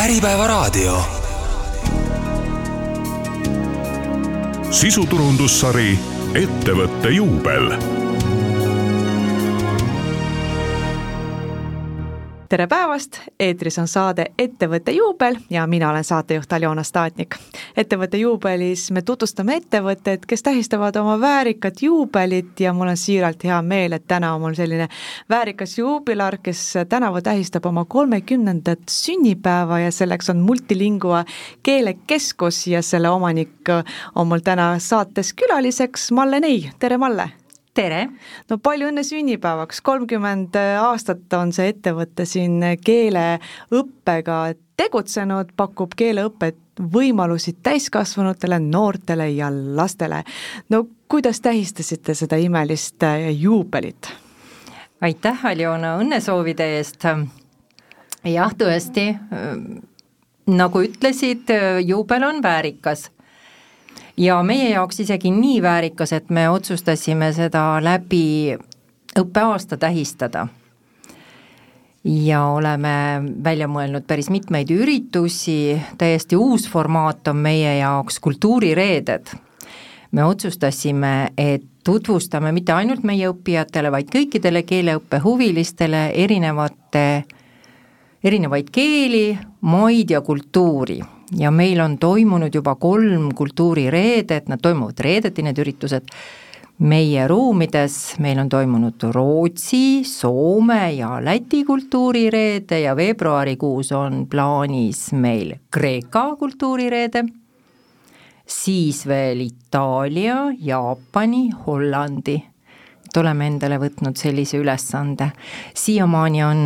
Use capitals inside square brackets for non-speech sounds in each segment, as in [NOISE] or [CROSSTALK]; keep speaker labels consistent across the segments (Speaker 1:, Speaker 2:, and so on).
Speaker 1: Äripäevaraadio.
Speaker 2: sisuturundussari Ettevõtte juubel
Speaker 3: tere päevast, eetris on saade Ettevõtte juubel ja mina olen saatejuht Aljona Staatnik. ettevõtte juubelis me tutvustame ettevõtteid, kes tähistavad oma väärikat juubelit ja mul on siiralt hea meel, et täna on mul selline väärikas juubilar, kes tänavu tähistab oma kolmekümnendat sünnipäeva ja selleks on Multilingua keelekeskus ja selle omanik on mul täna saates külaliseks Malle Nei, tere Malle!
Speaker 4: Tere!
Speaker 3: no palju õnne sünnipäevaks, kolmkümmend aastat on see ettevõte siin keeleõppega tegutsenud, pakub keeleõpet võimalusi täiskasvanutele, noortele ja lastele. no kuidas tähistasite seda imelist juubelit?
Speaker 4: aitäh, Aljona, õnnesoovide eest. jah, tõesti, nagu ütlesid, juubel on väärikas ja meie jaoks isegi nii väärikas, et me otsustasime seda läbi õppeaasta tähistada. ja oleme välja mõelnud päris mitmeid üritusi, täiesti uus formaat on meie jaoks kultuurireeded. me otsustasime, et tutvustame mitte ainult meie õppijatele, vaid kõikidele keeleõppe huvilistele erinevate, erinevaid keeli, maid ja kultuuri ja meil on toimunud juba kolm kultuurireedet, nad toimuvad reedeti, need üritused, meie ruumides, meil on toimunud Rootsi, Soome ja Läti kultuurireede ja veebruarikuus on plaanis meil Kreeka kultuurireede, siis veel Itaalia, Jaapani, Hollandi. Et oleme endale võtnud sellise ülesande. siiamaani on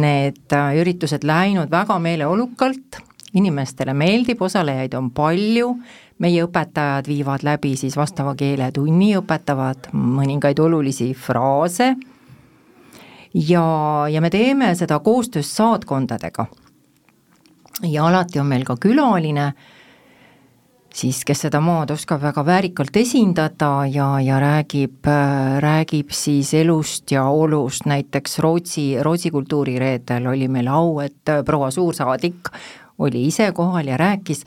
Speaker 4: need üritused läinud väga meeleolukalt inimestele meeldib, osalejaid on palju, meie õpetajad viivad läbi siis vastava keeletunni, õpetavad mõningaid olulisi fraase ja, ja me teeme seda koostöös saatkondadega. ja alati on meil ka külaline, siis kes seda maad oskab väga väärikalt esindada ja, ja räägib, räägib siis elust ja olust, näiteks Rootsi, Rootsi kultuurireedel oli meil au, et proua suursaadik oli ise kohal ja rääkis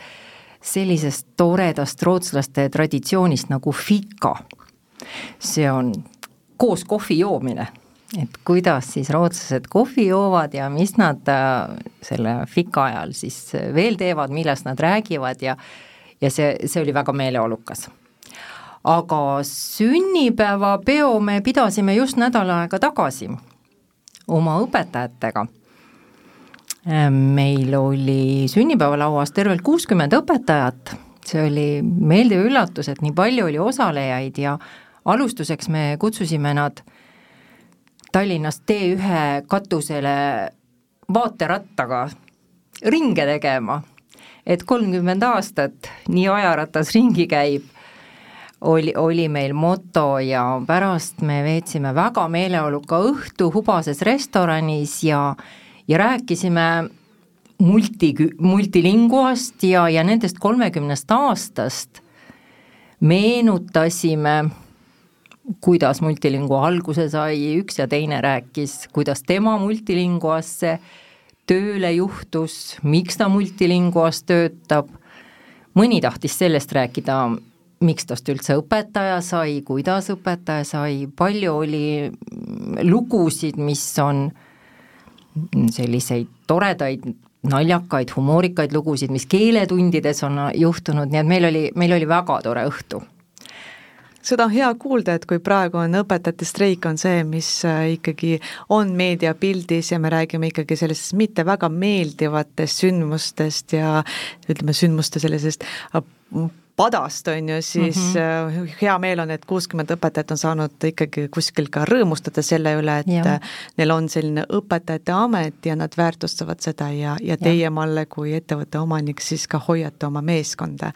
Speaker 4: sellisest toredast rootslaste traditsioonist nagu fika. see on koos kohvi joomine, et kuidas siis rootslased kohvi joovad ja mis nad äh, selle fika ajal siis veel teevad, millest nad räägivad ja ja see, see oli väga meeleolukas. aga sünnipäevapeo me pidasime just nädal aega tagasi oma õpetajatega meil oli sünnipäevalauas tervelt kuuskümmend õpetajat, see oli meeldiv üllatus, et nii palju oli osalejaid ja alustuseks me kutsusime nad Tallinnast T1 katusele vaaterattaga ringe tegema, et kolmkümmend aastat nii ajaratas ringi käib, oli, oli meil moto ja pärast me veetsime väga meeleoluka õhtu Hubases restoranis ja ja rääkisime multi, multilinguast ja, ja nendest kolmekümnest aastast meenutasime, kuidas multilingua alguse sai, üks ja teine rääkis, kuidas tema multilinguasse tööle juhtus, miks ta multilinguas töötab, mõni tahtis sellest rääkida, miks tast üldse õpetaja sai, kuidas õpetaja sai, palju oli lugusid, mis on äh, selliseid toredaid naljakaid, humoorikaid lugusid, mis keeletundides on juhtunud, nii et meil oli, meil oli väga tore õhtu.
Speaker 3: Seda on hea kuulda, et kui praegu on õpetajate streik, on see, mis äh, ikkagi on meediapildis ja me räägime ikkagi sellistest mitte väga meeldivatest sündmustest ja ütleme, sündmuste sellisest äh, padast, on ju, siis mm -hmm. hea meel on, et kuuskümmend õpetajat on saanud ikkagi kuskil ka rõõmustada selle üle, et ja. neil on selline õpetajate amet ja nad väärtustavad seda ja, ja teie, Malle, kui ettevõtte omanik, siis ka hoiate oma meeskonda.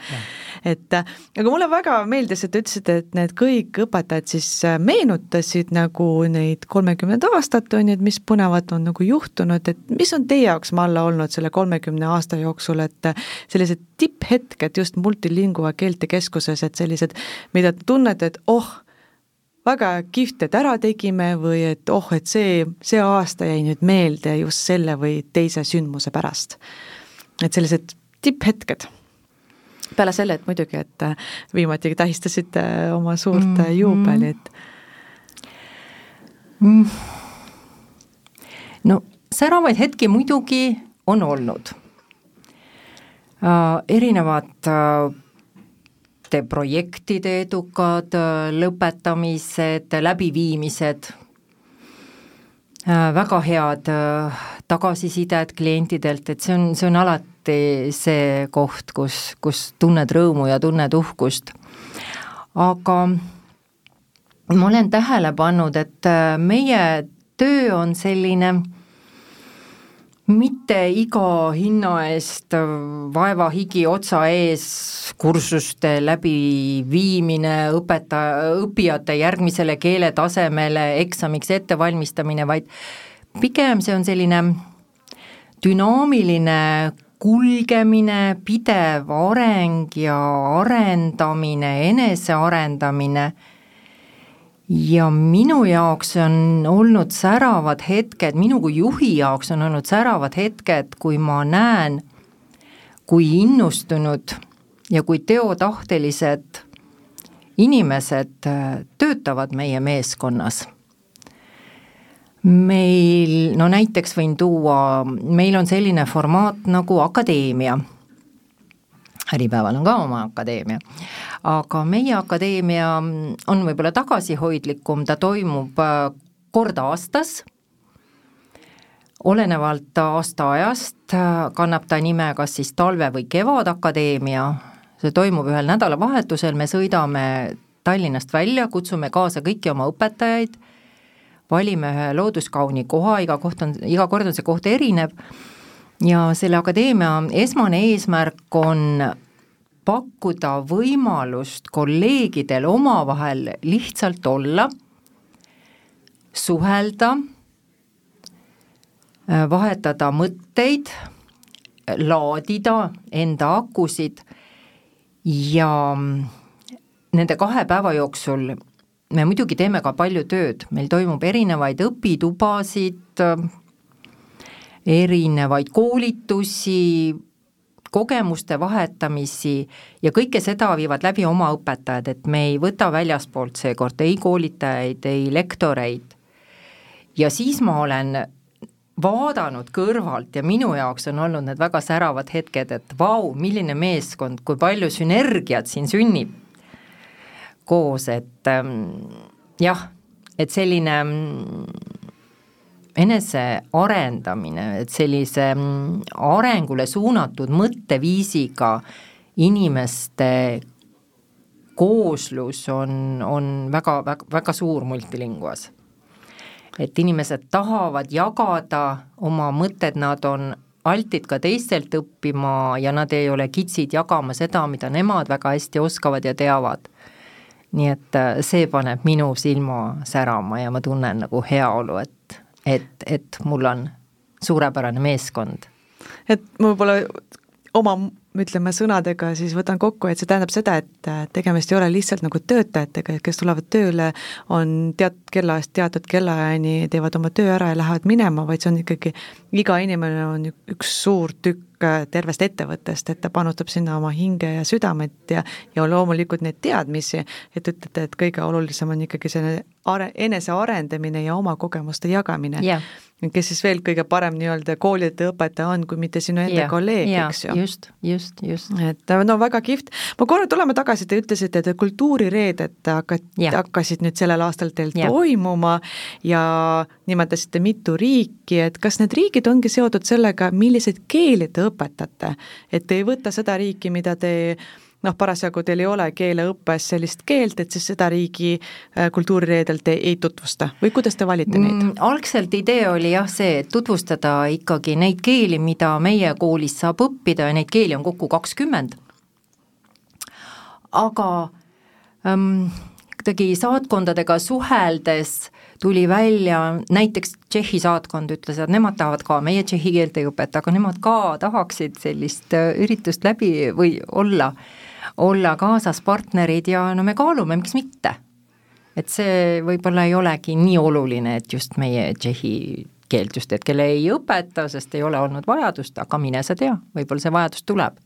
Speaker 3: et aga mulle väga meeldis, et te ütlesite, et need kõik õpetajad siis äh, meenutasid nagu neid kolmekümnendat aastat, on ju, et mis põnevat on nagu juhtunud, et mis on teie jaoks, Malle, olnud selle kolmekümne aasta jooksul, et sellised tipphetked just multilingua keeltekeskuses, et sellised, mida te tunnete, et oh, väga kihvt, et ära tegime või et oh, et see, see aasta jäi nüüd meelde just selle või teise sündmuse pärast? et sellised tipphetked peale selle, et muidugi, et viimati tähistasite oma suurt mm -hmm. juubelit
Speaker 4: mm.. no säravaid hetki muidugi on olnud äh,. erinevad äh, projektide edukad äh, lõpetamised, läbiviimised äh,, väga head äh, tagasisided klientidelt, et see on, see on alati see koht, kus, kus tunned rõõmu ja tunned uhkust. aga ma olen tähele pannud, et äh, meie töö on selline mitte iga hinna eest vaeva, higi, otsa ees kursuste läbiviimine, õpetaja, õppijate järgmisele keeletasemele eksamiks ettevalmistamine, vaid pigem see on selline dünaamiline kulgemine, pidev areng ja arendamine, enesearendamine ja minu jaoks on olnud säravad hetked, minu kui juhi jaoks on olnud säravad hetked, kui ma näen, kui innustunud ja kui teotahtelised inimesed äh, töötavad meie meeskonnas. meil, no näiteks võin tuua, meil on selline formaat nagu akadeemia Äripäeval on ka oma akadeemia. aga meie akadeemia on võib-olla tagasihoidlikum, ta toimub äh, kord aastas, olenevalt aastaajast äh, kannab ta nime kas siis talve- või kevadakadeemia, see toimub ühel nädalavahetusel, me sõidame Tallinnast välja, kutsume kaasa kõiki oma õpetajaid, valime ühe looduskauni koha, iga koht on, iga kord on see koht erinev ja selle akadeemia esmane eesmärk on pakkuda võimalust kolleegidel omavahel lihtsalt olla, suhelda, vahetada mõtteid, laadida enda akusid ja nende kahe päeva jooksul me muidugi teeme ka palju tööd, meil toimub erinevaid õpitubasid, erinevaid koolitusi, kogemuste vahetamisi ja kõike seda viivad läbi oma õpetajad, et me ei võta väljaspoolt seekord ei koolitajaid, ei lektoreid. ja siis ma olen vaadanud kõrvalt ja minu jaoks on olnud need väga säravad hetked, et vau, milline meeskond, kui palju sünergiat siin sünnib koos, et ähm, jah, et selline enesearendamine, et sellise mm, arengule suunatud mõtteviisiga inimeste kooslus on, on väga, väga, väga suur multilinguas. et inimesed tahavad jagada oma mõtted, nad on altid ka teistelt õppima ja nad ei ole kitsid jagama seda, mida nemad väga hästi oskavad ja teavad. nii et äh, see paneb minu silma särama ja ma tunnen nagu heaolu, et et, et mul on suurepärane meeskond.
Speaker 3: et ma võib-olla oma ütleme sõnadega siis võtan kokku, et see tähendab seda, et tegemist ei ole lihtsalt nagu töötajatega, kes tulevad tööle, on teatud kellaajast teatud kellaajani, teevad oma töö ära ja lähevad minema, vaid see on ikkagi, iga inimene on üks suur tükk tervest ettevõttest, et ta panustab sinna oma hinge ja südamet ja ja loomulikult neid teadmisi, et ütlete, et kõige olulisem on ikkagi selle are-, enesearendamine ja oma kogemuste jagamine. Yeah kes siis veel kõige parem nii-öelda koolide õpetaja on, kui mitte sinu enda yeah, kolleeg eks ju.
Speaker 4: just, just, just.
Speaker 3: et no väga kihvt. ma korra tuleme tagasi, te ütlesite, et kultuurireeded hakkat- hakkasid nüüd sellel aastal teil yeah. toimuma ja nimetasite mitu riiki, et kas need riigid ongi seotud sellega, milliseid keeli te õpetate? et te ei võta seda riiki, mida te noh, parasjagu teil ei ole keeleõppes sellist keelt, et siis seda riigi äh, kultuurireedel te ei tutvusta või kuidas te valite neid mm,?
Speaker 4: algselt idee oli jah see, et tutvustada ikkagi neid keeli, mida meie koolis saab õppida ja neid keeli on kokku kakskümmend. aga ähm, kuidagi saatkondadega suheldes tuli välja, näiteks Tšehhi saatkond ütles, et nemad tahavad ka, meie tšehhi keelt ei õpeta, aga nemad ka tahaksid sellist äh, üritust läbi või olla olla kaasas partnerid ja no me kaalume, miks mitte. et see võib-olla ei olegi nii oluline, et just meie Tšehhi keelt just, et kelle ei õpeta, sest ei ole olnud vajadust, aga mine sa tea, võib-olla see vajadus tuleb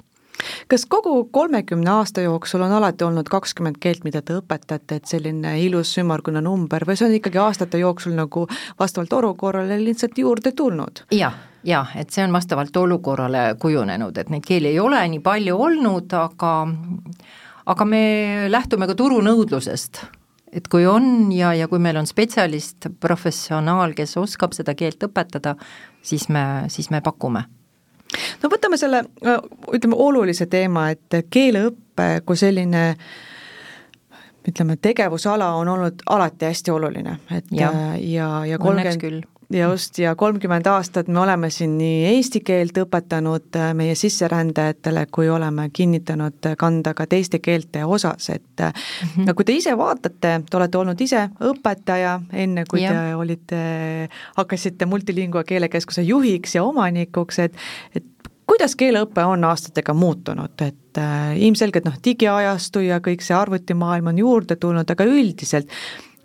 Speaker 3: kas kogu kolmekümne aasta jooksul on alati olnud kakskümmend keelt, mida te õpetate, et selline ilus ümmargune number või see on ikkagi aastate jooksul nagu vastavalt olukorrale lihtsalt juurde tulnud?
Speaker 4: jah, jah, et see on vastavalt olukorrale kujunenud, et neid keeli ei ole nii palju olnud, aga aga me lähtume ka turunõudlusest. Et kui on ja, ja kui meil on spetsialist, professionaal, kes oskab seda keelt õpetada, siis me, siis me pakume.
Speaker 3: No võtame selle, ütleme, olulise teema, et keeleõpe kui selline ütleme, tegevusala on olnud alati hästi oluline, et ja, ja, ja kolmkümmend just, ja kolmkümmend aastat me oleme siin nii eesti keelt õpetanud äh, meie sisserändajatele, kui oleme kinnitanud kanda ka teiste keelte osas, et mm -hmm. kui te ise vaatate, te olete olnud ise õpetaja, enne kui ja. te olite, hakkasite Multilingua keelekeskuse juhiks ja omanikuks, et, et kuidas keeleõpe on aastatega muutunud, et äh, ilmselgelt noh, digiajastu ja kõik see arvutimaailm on juurde tulnud, aga üldiselt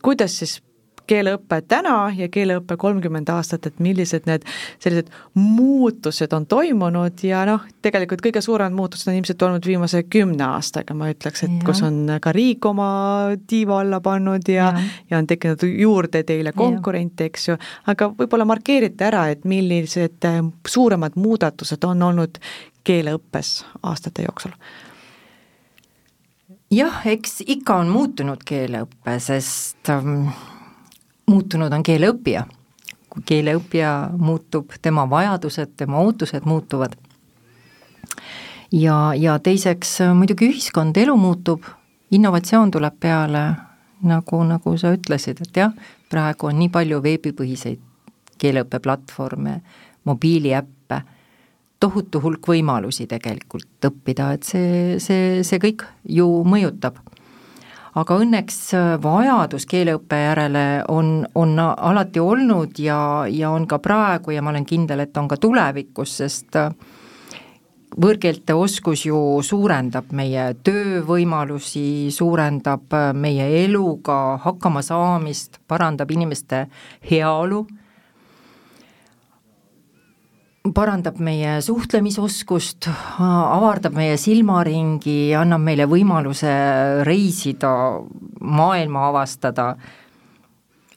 Speaker 3: kuidas siis keeleõpe täna ja keeleõpe kolmkümmend aastat, et millised need sellised muutused on toimunud ja noh, tegelikult kõige suuremad muutused on ilmselt olnud viimase kümne aastaga, ma ütleks, et ja. kus on ka riik oma tiiva alla pannud ja, ja., ja on tekkinud juurde teile konkurente, eks ju, aga võib-olla markeerite ära, et millised äh, suuremad muudatused on olnud keeleõppes aastate jooksul
Speaker 4: jah, eks ikka on muutunud keeleõpe, sest ähm, muutunud on keeleõppija. kui keeleõppija muutub, tema vajadused, tema ootused muutuvad. ja, ja teiseks muidugi ühiskond, elu muutub, innovatsioon tuleb peale, nagu, nagu sa ütlesid, et jah, praegu on nii palju veebipõhiseid keeleõppeplatvorme, mobiiliäppe, tohutu hulk võimalusi tegelikult õppida, et see, see, see kõik ju mõjutab aga õnneks äh, vajadus keeleõppe järele on, on alati olnud ja, ja on ka praegu ja ma olen kindel, et on ka tulevikus, sest äh, võõrkeelte oskus ju suurendab meie töövõimalusi, suurendab äh, meie eluga hakkamasaamist, parandab inimeste heaolu parandab meie suhtlemisoskust, avardab meie silmaringi, annab meile võimaluse reisida, maailma avastada,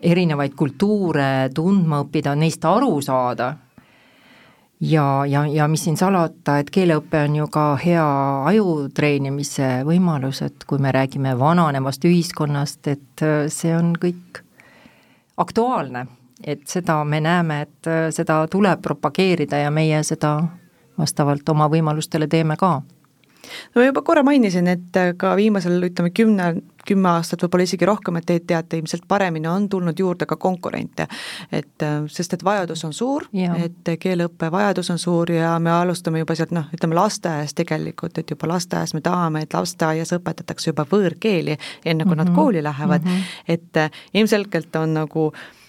Speaker 4: erinevaid kultuure tundma õppida, neist aru saada. ja, ja, ja mis siin salata, et keeleõpe on ju ka hea aju treenimise võimalus, et kui me räägime vananevast ühiskonnast, et see on kõik aktuaalne et seda me näeme, et äh, seda tuleb propageerida ja meie seda vastavalt oma võimalustele teeme ka
Speaker 3: no ma juba korra mainisin, et äh, ka viimasel, ütleme, kümne, kümme aastat, võib-olla isegi rohkem, et te teate ilmselt paremini, on tulnud juurde ka konkurente. et äh, sest, et vajadus on suur, et keeleõppe vajadus on suur ja me alustame juba sealt noh, ütleme lasteaias tegelikult, et juba lasteaias me tahame, et lasteaias õpetatakse juba võõrkeeli, enne kui mm -hmm. nad mhm. kooli lähevad mm, -hmm. et ilmselgelt on nagu äh, Äh,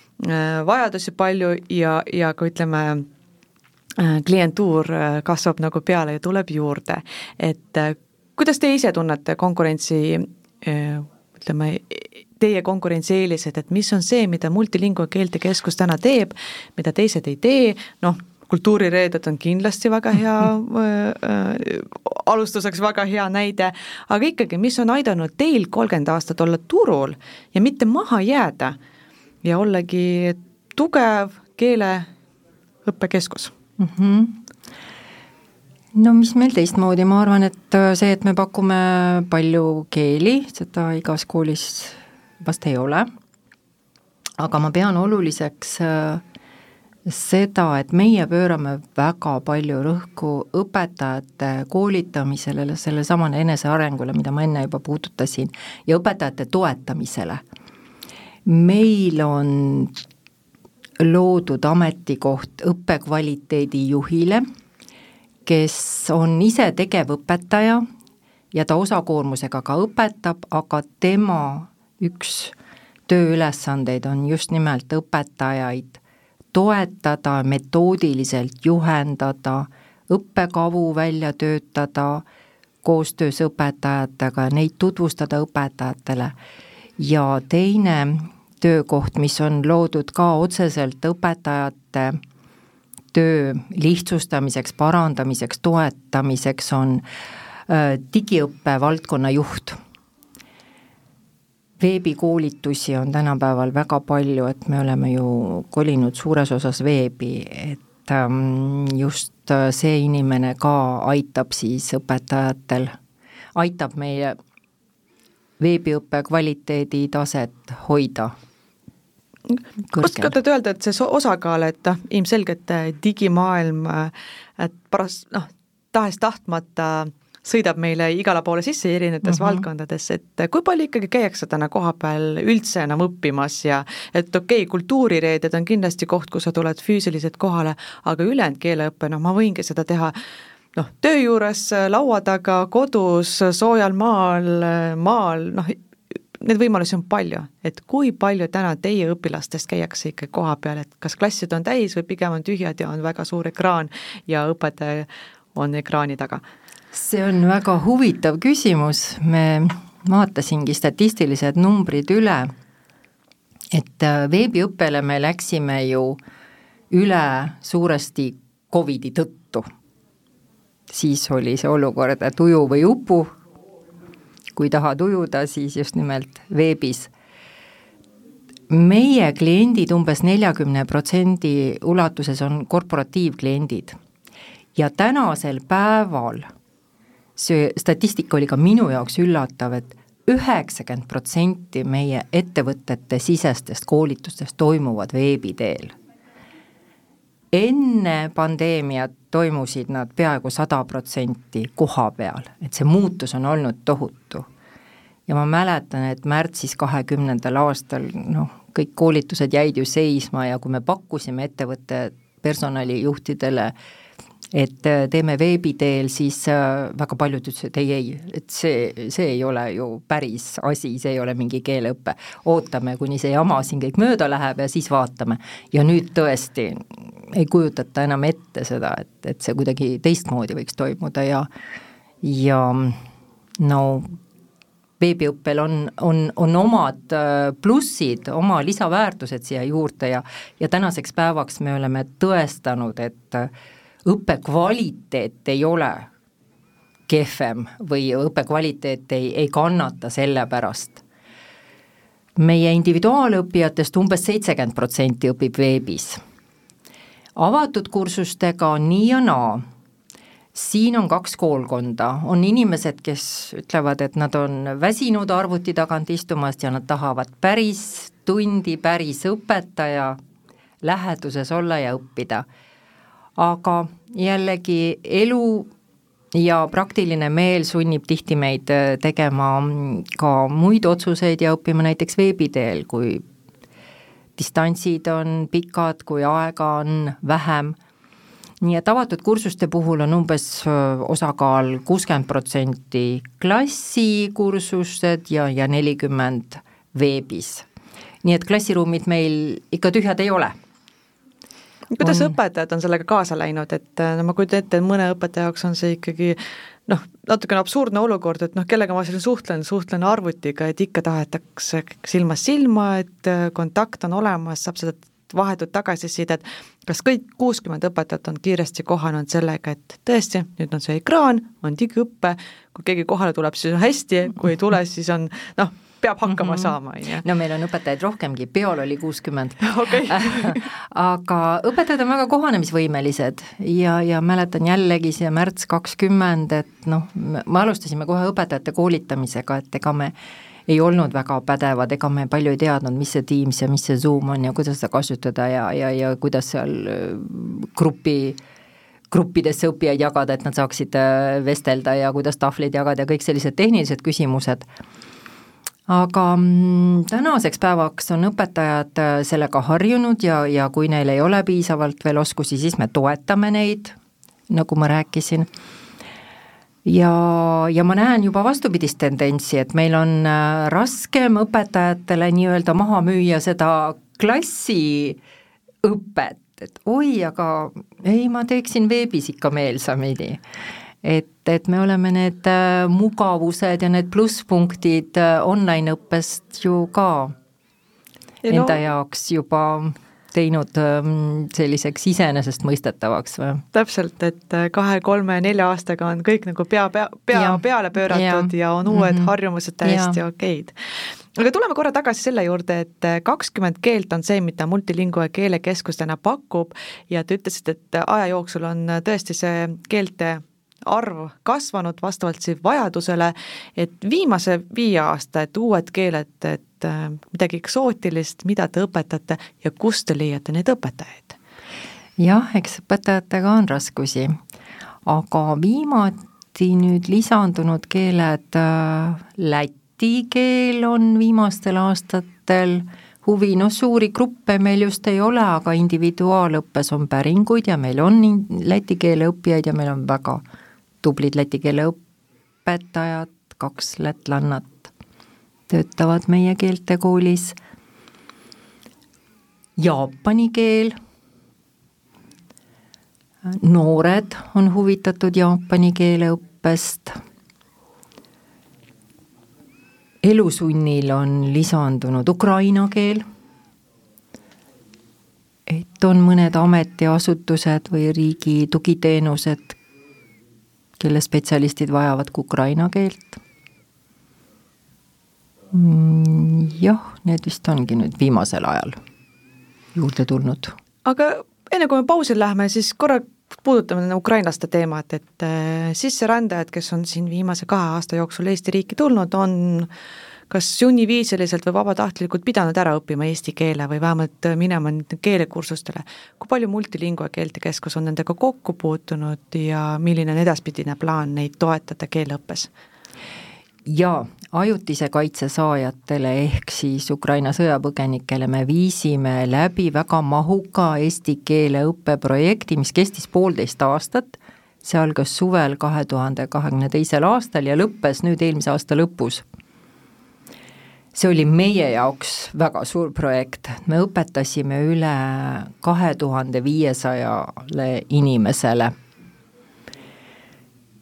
Speaker 3: vajadusi palju ja, ja ka ütleme, äh, klientuur äh, kasvab nagu peale ja tuleb juurde. et kuidas te ise tunnete konkurentsi, ütleme, teie konkurentsieelised, et mis on see, mida Multilingua Keeltekeskus täna teeb, mida teised ei tee, noh, kultuurireeded on kindlasti väga hea [LAUGHS] äh,, alustuseks väga hea näide, aga ikkagi, mis on aidanud teil kolmkümmend aastat olla turul ja mitte maha jääda ja ollagi tugev keeleõppekeskus. Mm. -hmm
Speaker 4: no mis meil teistmoodi, ma arvan, et äh, see, et me pakume palju keeli, seda igas koolis vast ei ole, aga ma pean oluliseks äh, seda, et meie pöörame väga palju rõhku õpetajate koolitamisele, sellesamane enesearengule, mida ma enne juba puudutasin, ja õpetajate toetamisele meil on loodud ametikoht õppekvaliteedi juhile, kes on ise tegevõpetaja ja ta osakoormusega ka õpetab, aga tema üks tööülesandeid on just nimelt õpetajaid toetada, metoodiliselt juhendada, õppekavu välja töötada, koostöös õpetajatega, neid tutvustada õpetajatele. Ja teine töökoht, mis on loodud ka otseselt õpetajate töö lihtsustamiseks, parandamiseks, toetamiseks, on äh, digiõppe valdkonna juht. veebikoolitusi on tänapäeval väga palju, et me oleme ju kolinud suures osas veebi, et ähm, just äh, see inimene ka aitab siis õpetajatel, aitab meie veebiõppe kvaliteedi taset hoida
Speaker 3: oskate te öelda, et see osakaal, et noh, ilmselgelt digimaailm, et paras-, noh, tahes-tahtmata sõidab meile igale poole sisse erinevates mm -hmm. valdkondades, et kui palju ikkagi käiakse täna koha peal üldse enam õppimas ja et okei okay,, kultuurireeded on kindlasti koht, kus sa tuled füüsiliselt kohale, aga ülejäänud keeleõpe, noh, ma võingi seda teha noh, töö juures, laua taga, kodus, soojal maal, maal, noh, neid võimalusi on palju, et kui palju täna teie õpilastest käiakse ikka koha peal, et kas klassid on täis või pigem on tühjad ja on väga suur ekraan ja õpetaja on ekraani taga?
Speaker 4: see on väga huvitav küsimus, me vaatasingi statistilised numbrid üle, et äh, veebiõppele me läksime ju üle suuresti Covidi tõttu. Siis oli see olukord, et uju või upu, kui tahad ujuda, siis just nimelt veebis. meie kliendid umbes neljakümne protsendi ulatuses on korporatiivkliendid ja tänasel päeval see statistika oli ka minu jaoks üllatav, et üheksakümmend protsenti meie ettevõtete sisestest koolitustest toimuvad veebi teel. Enne pandeemiat toimusid nad peaaegu sada protsenti koha peal, et see muutus on olnud tohutu. ja ma mäletan, et märtsis kahekümnendal aastal noh, kõik koolitused jäid ju seisma ja kui me pakkusime ettevõtte personalijuhtidele et äh, teeme veebi teel, siis äh, väga paljud ütlesid ei, ei, et see, see ei ole ju päris asi, see ei ole mingi keeleõpe. ootame, kuni see jama siin kõik mööda läheb ja siis vaatame. ja nüüd tõesti ei kujutata enam ette seda, et, et see kuidagi teistmoodi võiks toimuda ja ja no veebiõppel on, on, on omad äh, plussid, oma lisaväärtused siia juurde ja ja tänaseks päevaks me oleme tõestanud, et õppe kvaliteet ei ole kehvem või õppe kvaliteet ei, ei kannata selle pärast. meie individuaalõppijatest umbes seitsekümmend protsenti õpib veebis. avatud kursustega on nii ja naa siin on kaks koolkonda, on inimesed, kes ütlevad, et nad on väsinud arvuti tagant istumast ja nad tahavad päris tundi, päris õpetaja läheduses olla ja õppida aga jällegi elu ja praktiline meel sunnib tihti meid äh, tegema ka muid otsuseid ja õppima näiteks veebi teel, kui distantsid on pikad, kui aega on vähem, nii et avatud kursuste puhul on umbes äh, osakaal kuuskümmend protsenti klassikursused ja, ja nelikümmend veebis. nii et klassiruumid meil ikka tühjad ei ole
Speaker 3: kuidas on... õpetajad on sellega kaasa läinud, et äh, no ma kujutan ette, et mõne õpetaja jaoks on see ikkagi noh, natukene absurdne olukord, et noh, kellega ma siin suhtlen, suhtlen arvutiga, et ikka tahetakse silmast silma, et äh, kontakt on olemas, saab seda vahetut tagasisidet, kas kõik kuuskümmend õpetajat on kiiresti kohanenud sellega, et tõesti, nüüd on see ekraan, on digiõpe, kui keegi kohale tuleb, siis on hästi, kui ei tule, siis on noh, peab hakkama mm -hmm. saama, on ju.
Speaker 4: no meil on õpetajaid rohkemgi, peol oli kuuskümmend [LAUGHS] [LAUGHS] aga õpetajad on väga kohanemisvõimelised ja, ja mäletan jällegi see märts kakskümmend, et noh, me alustasime kohe õpetajate koolitamisega, et ega me ei olnud väga pädevad, ega me palju ei teadnud, mis see Teams ja mis see Zoom on ja kuidas seda kasutada ja, ja, ja kuidas seal äh, grupi gruppidesse õppijaid jagada, et nad saaksid äh, vestelda ja kuidas tahvleid jagada ja kõik sellised tehnilised küsimused aga mm, tänaseks päevaks on õpetajad äh, sellega harjunud ja, ja kui neil ei ole piisavalt veel oskusi, siis me toetame neid, nagu ma rääkisin. ja, ja ma näen juba vastupidist tendentsi, et meil on äh, raskem õpetajatele nii-öelda maha müüa seda klassiõpet, et oi, aga ei, ma teeksin veebis ikka meelsamini et, et me oleme need äh, mugavused ja need plusspunktid äh, online-õppest ju ka enda no, jaoks juba teinud ähm, selliseks iseenesestmõistetavaks või?
Speaker 3: täpselt, et äh, kahe-kolme-nelja aastaga on kõik nagu pea, pea, pea ja. peale pööratud ja, ja on uued mm -hmm. harjumused täiesti okeid aga tuleme korra tagasi selle juurde, et kakskümmend keelt on see, mida Multilingua keelekeskus täna pakub ja te ütlesite, et aja jooksul on tõesti see keelte arv kasvanud vastavalt siis vajadusele, et viimase viie aasta, et uued keeled, et äh, midagi eksootilist, mida te õpetate ja kust te leiate neid õpetajaid?
Speaker 4: jah, eks õpetajatega on raskusi, aga viimati nüüd lisandunud keeled, äh, läti keel on viimastel aastatel huvi, noh suuri gruppe meil just ei ole, aga individuaalõppes on päringuid ja meil on läti keele õppijaid ja meil on väga tublid läti keele õpetajad, kaks lätlannat töötavad meie keeltekoolis. Jaapani keel, noored on huvitatud jaapani keele õppest. Elusunnil on lisandunud ukraina keel, et on mõned ametiasutused või riigi tugiteenused, kelle spetsialistid vajavad ka ukraina keelt. Mm, jah, need vist ongi nüüd viimasel ajal juurde tulnud.
Speaker 3: aga enne kui me pausile läheme, siis korra puudutame ukrainlaste teemat, et äh, sisserändajad, kes on siin viimase kahe aasta jooksul Eesti riiki tulnud, on kas sunniviisiliselt või vabatahtlikult pidanud ära õppima eesti keele või vähemalt minema keelekursustele. kui palju Multilingua keeltekeskus on nendega kokku puutunud ja milline on edaspidine plaan neid toetada keeleõppes?
Speaker 4: jaa, ajutise kaitse saajatele ehk siis Ukraina sõjapõgenikele me viisime läbi väga mahuka eesti keele õppeprojekti, mis kestis poolteist aastat, see algas suvel kahe tuhande kahekümne teisel aastal ja lõppes nüüd eelmise aasta lõpus see oli meie jaoks väga suur projekt, me õpetasime üle kahe tuhande viiesajale inimesele.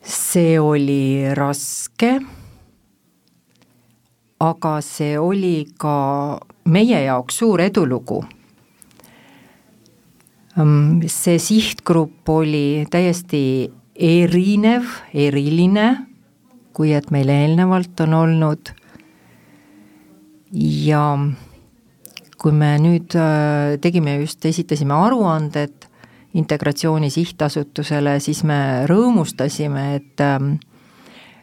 Speaker 4: see oli raske, aga see oli ka meie jaoks suur edulugu. see sihtgrupp oli täiesti erinev, eriline, kui et meil eelnevalt on olnud ja kui me nüüd äh, tegime just, esitasime aruanded Integratsiooni Sihtasutusele, siis me rõõmustasime, et ähm,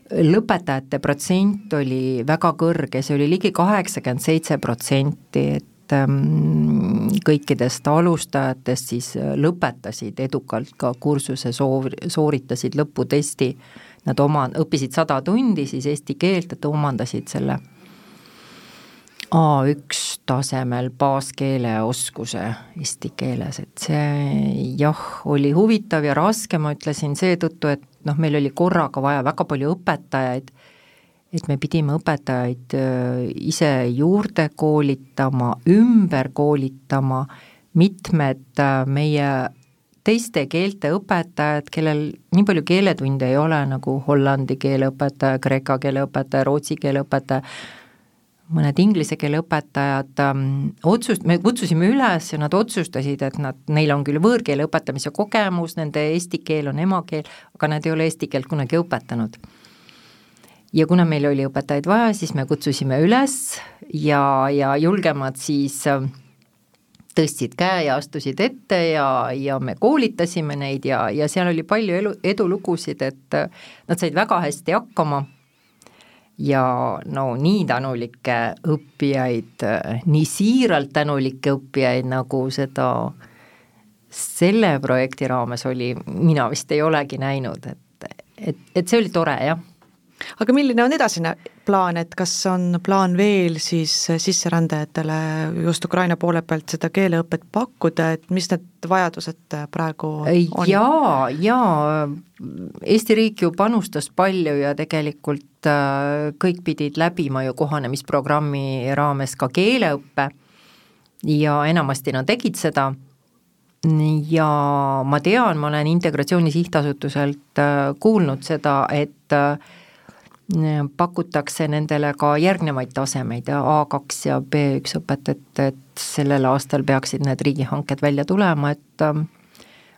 Speaker 4: lõpetajate protsent oli väga kõrge, see oli ligi kaheksakümmend seitse protsenti, et ähm, kõikidest alustajatest siis lõpetasid edukalt ka kursuse soov, sooritasid lõputesti, nad oma, õppisid sada tundi siis eesti keelt, et omandasid selle A1 tasemel baaskeeleoskuse eesti keeles, et see jah, oli huvitav ja raske, ma ütlesin seetõttu, et noh, meil oli korraga vaja väga palju õpetajaid, et me pidime õpetajaid äh, ise juurde koolitama, ümber koolitama, mitmed äh, meie teiste keelte õpetajad, kellel nii palju keeletunde ei ole, nagu hollandi keele õpetaja, kreeka keele õpetaja, rootsi keele õpetaja, mõned inglise keele õpetajad ähm, otsust-, me kutsusime üles ja nad otsustasid, et nad, neil on küll võõrkeele õpetamise kogemus, nende eesti keel on emakeel, aga nad ei ole eesti keelt kunagi õpetanud. ja kuna meil oli õpetajaid vaja, siis me kutsusime üles ja, ja julgemad siis äh, tõstsid käe ja astusid ette ja, ja me koolitasime neid ja, ja seal oli palju elu, edulugusid, et äh, nad said väga hästi hakkama ja no nii tänulikke õppijaid, nii siiralt tänulikke õppijaid, nagu seda selle projekti raames oli, mina vist ei olegi näinud, et, et, et see oli tore, jah
Speaker 3: aga milline on edasine plaan, et kas on plaan veel siis sisserändajatele just Ukraina poole pealt seda keeleõpet pakkuda, et mis need vajadused praegu on?
Speaker 4: jaa, jaa, Eesti riik ju panustas palju ja tegelikult äh, kõik pidid läbima ju kohanemisprogrammi raames ka keeleõppe ja enamasti nad tegid seda ja ma tean, ma olen Integratsiooni Sihtasutuselt äh, kuulnud seda, et äh, pakutakse nendele ka järgnevaid tasemeid, A2 ja B1 õpet, et, et sellel aastal peaksid need riigihanked välja tulema, et ähm,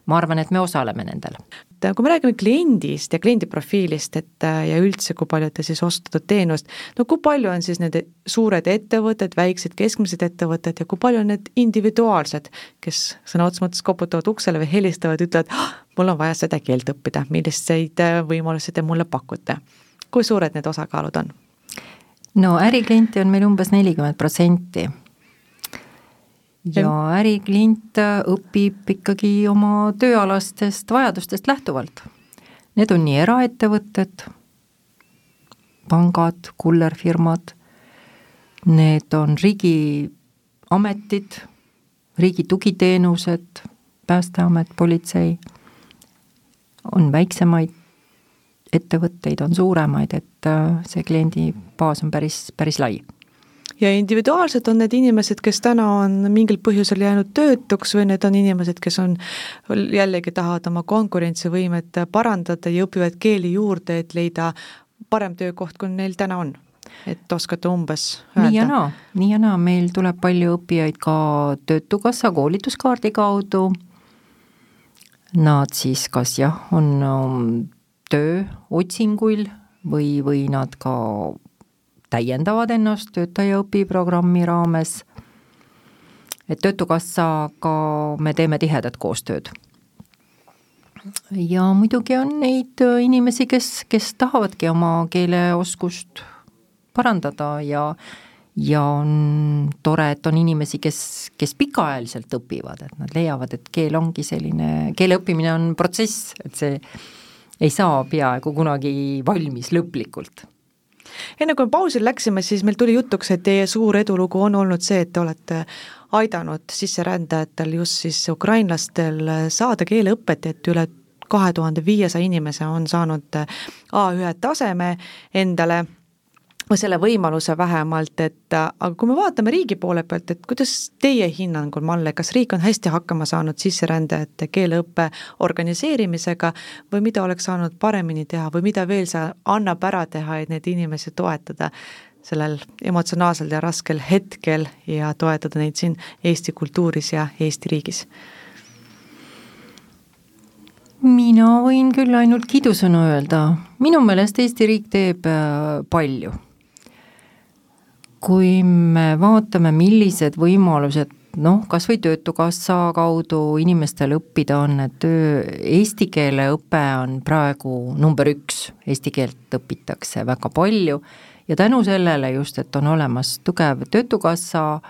Speaker 4: ma arvan, et me osaleme nendel.
Speaker 3: kui me räägime kliendist ja kliendi profiilist, et äh, ja üldse, kui palju te siis ostate teenust, no kui palju on siis need suured ettevõtted, väiksed, keskmised ettevõtted ja kui palju on need individuaalsed, kes sõna otseses mõttes koputavad uksele või helistavad, ütlevad, ah, mul on vaja seda keelt õppida, milliseid äh, võimalusi te mulle pakute kui suured need osakaalud on?
Speaker 4: no ärikliente on meil umbes nelikümmend protsenti. ja äriklient õpib ikkagi oma tööalastest vajadustest lähtuvalt. Need on nii eraettevõtted, pangad, kullerfirmad, need on riigiametid, riigi tugiteenused, Päästeamet, politsei, on väiksemaid ettevõtteid on suuremaid, et äh, see kliendibaas on päris, päris lai
Speaker 3: ja individuaalselt on need inimesed, kes täna on mingil põhjusel jäänud töötuks või need on inimesed, kes on, jällegi tahavad oma konkurentsivõimet parandada ja õpivad keeli juurde, et leida parem töökoht, kui neil täna on? et oskate umbes öelda?
Speaker 4: nii ja naa, nii ja naa, meil tuleb palju õppijaid ka Töötukassa koolituskaardi kaudu, nad siis kas jah, on um, tööotsinguil või, või nad ka täiendavad ennast töötaja õpiprogrammi raames. et Töötukassaga me teeme tihedat koostööd. ja muidugi on neid inimesi, kes, kes tahavadki oma keeleoskust parandada ja ja on tore, et on inimesi, kes, kes pikaajaliselt õpivad, et nad leiavad, et keel ongi selline, keele õppimine on protsess, et see ei saa peaaegu kunagi valmis lõplikult.
Speaker 3: Enne kui pausile läksime, siis meil tuli jutuks, et teie suur edulugu on olnud see, et te olete aidanud sisserändajatel, just siis ukrainlastel saada keeleõpet, et üle kahe tuhande viiesaja inimese on saanud A1 taseme endale selle võimaluse vähemalt, et aga kui me vaatame riigi poole pealt, et kuidas teie hinnangul, Malle, kas riik on hästi hakkama saanud sisserändajate keeleõppe organiseerimisega või mida oleks saanud paremini teha või mida veel see annab ära teha, et neid inimesi toetada sellel emotsionaalsel ja raskel hetkel ja toetada neid siin Eesti kultuuris ja Eesti riigis?
Speaker 4: mina võin küll ainult kiidusõnu öelda, minu meelest Eesti riik teeb äh, palju kui me vaatame, millised võimalused noh, kas või Töötukassa kaudu inimestel õppida on, et töö, eesti keele õpe on praegu number üks, eesti keelt õpitakse väga palju ja tänu sellele just, et on olemas tugev Töötukassa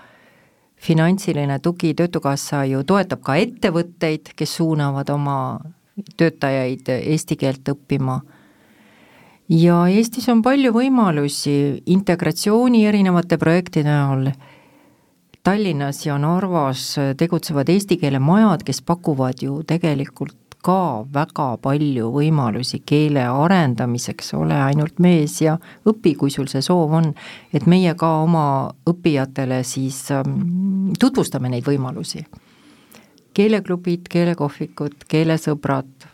Speaker 4: finantsiline tugi, Töötukassa ju toetab ka ettevõtteid, kes suunavad oma töötajaid eesti keelt õppima ja Eestis on palju võimalusi integratsiooni erinevate projektide näol. Tallinnas ja Narvas tegutsevad eesti keele majad, kes pakuvad ju tegelikult ka väga palju võimalusi keele arendamiseks, ole ainult mees ja õpi, kui sul see soov on. et meie ka oma õppijatele siis ähm, tutvustame neid võimalusi. keeleklubid, keelekohvikud, keelesõbrad,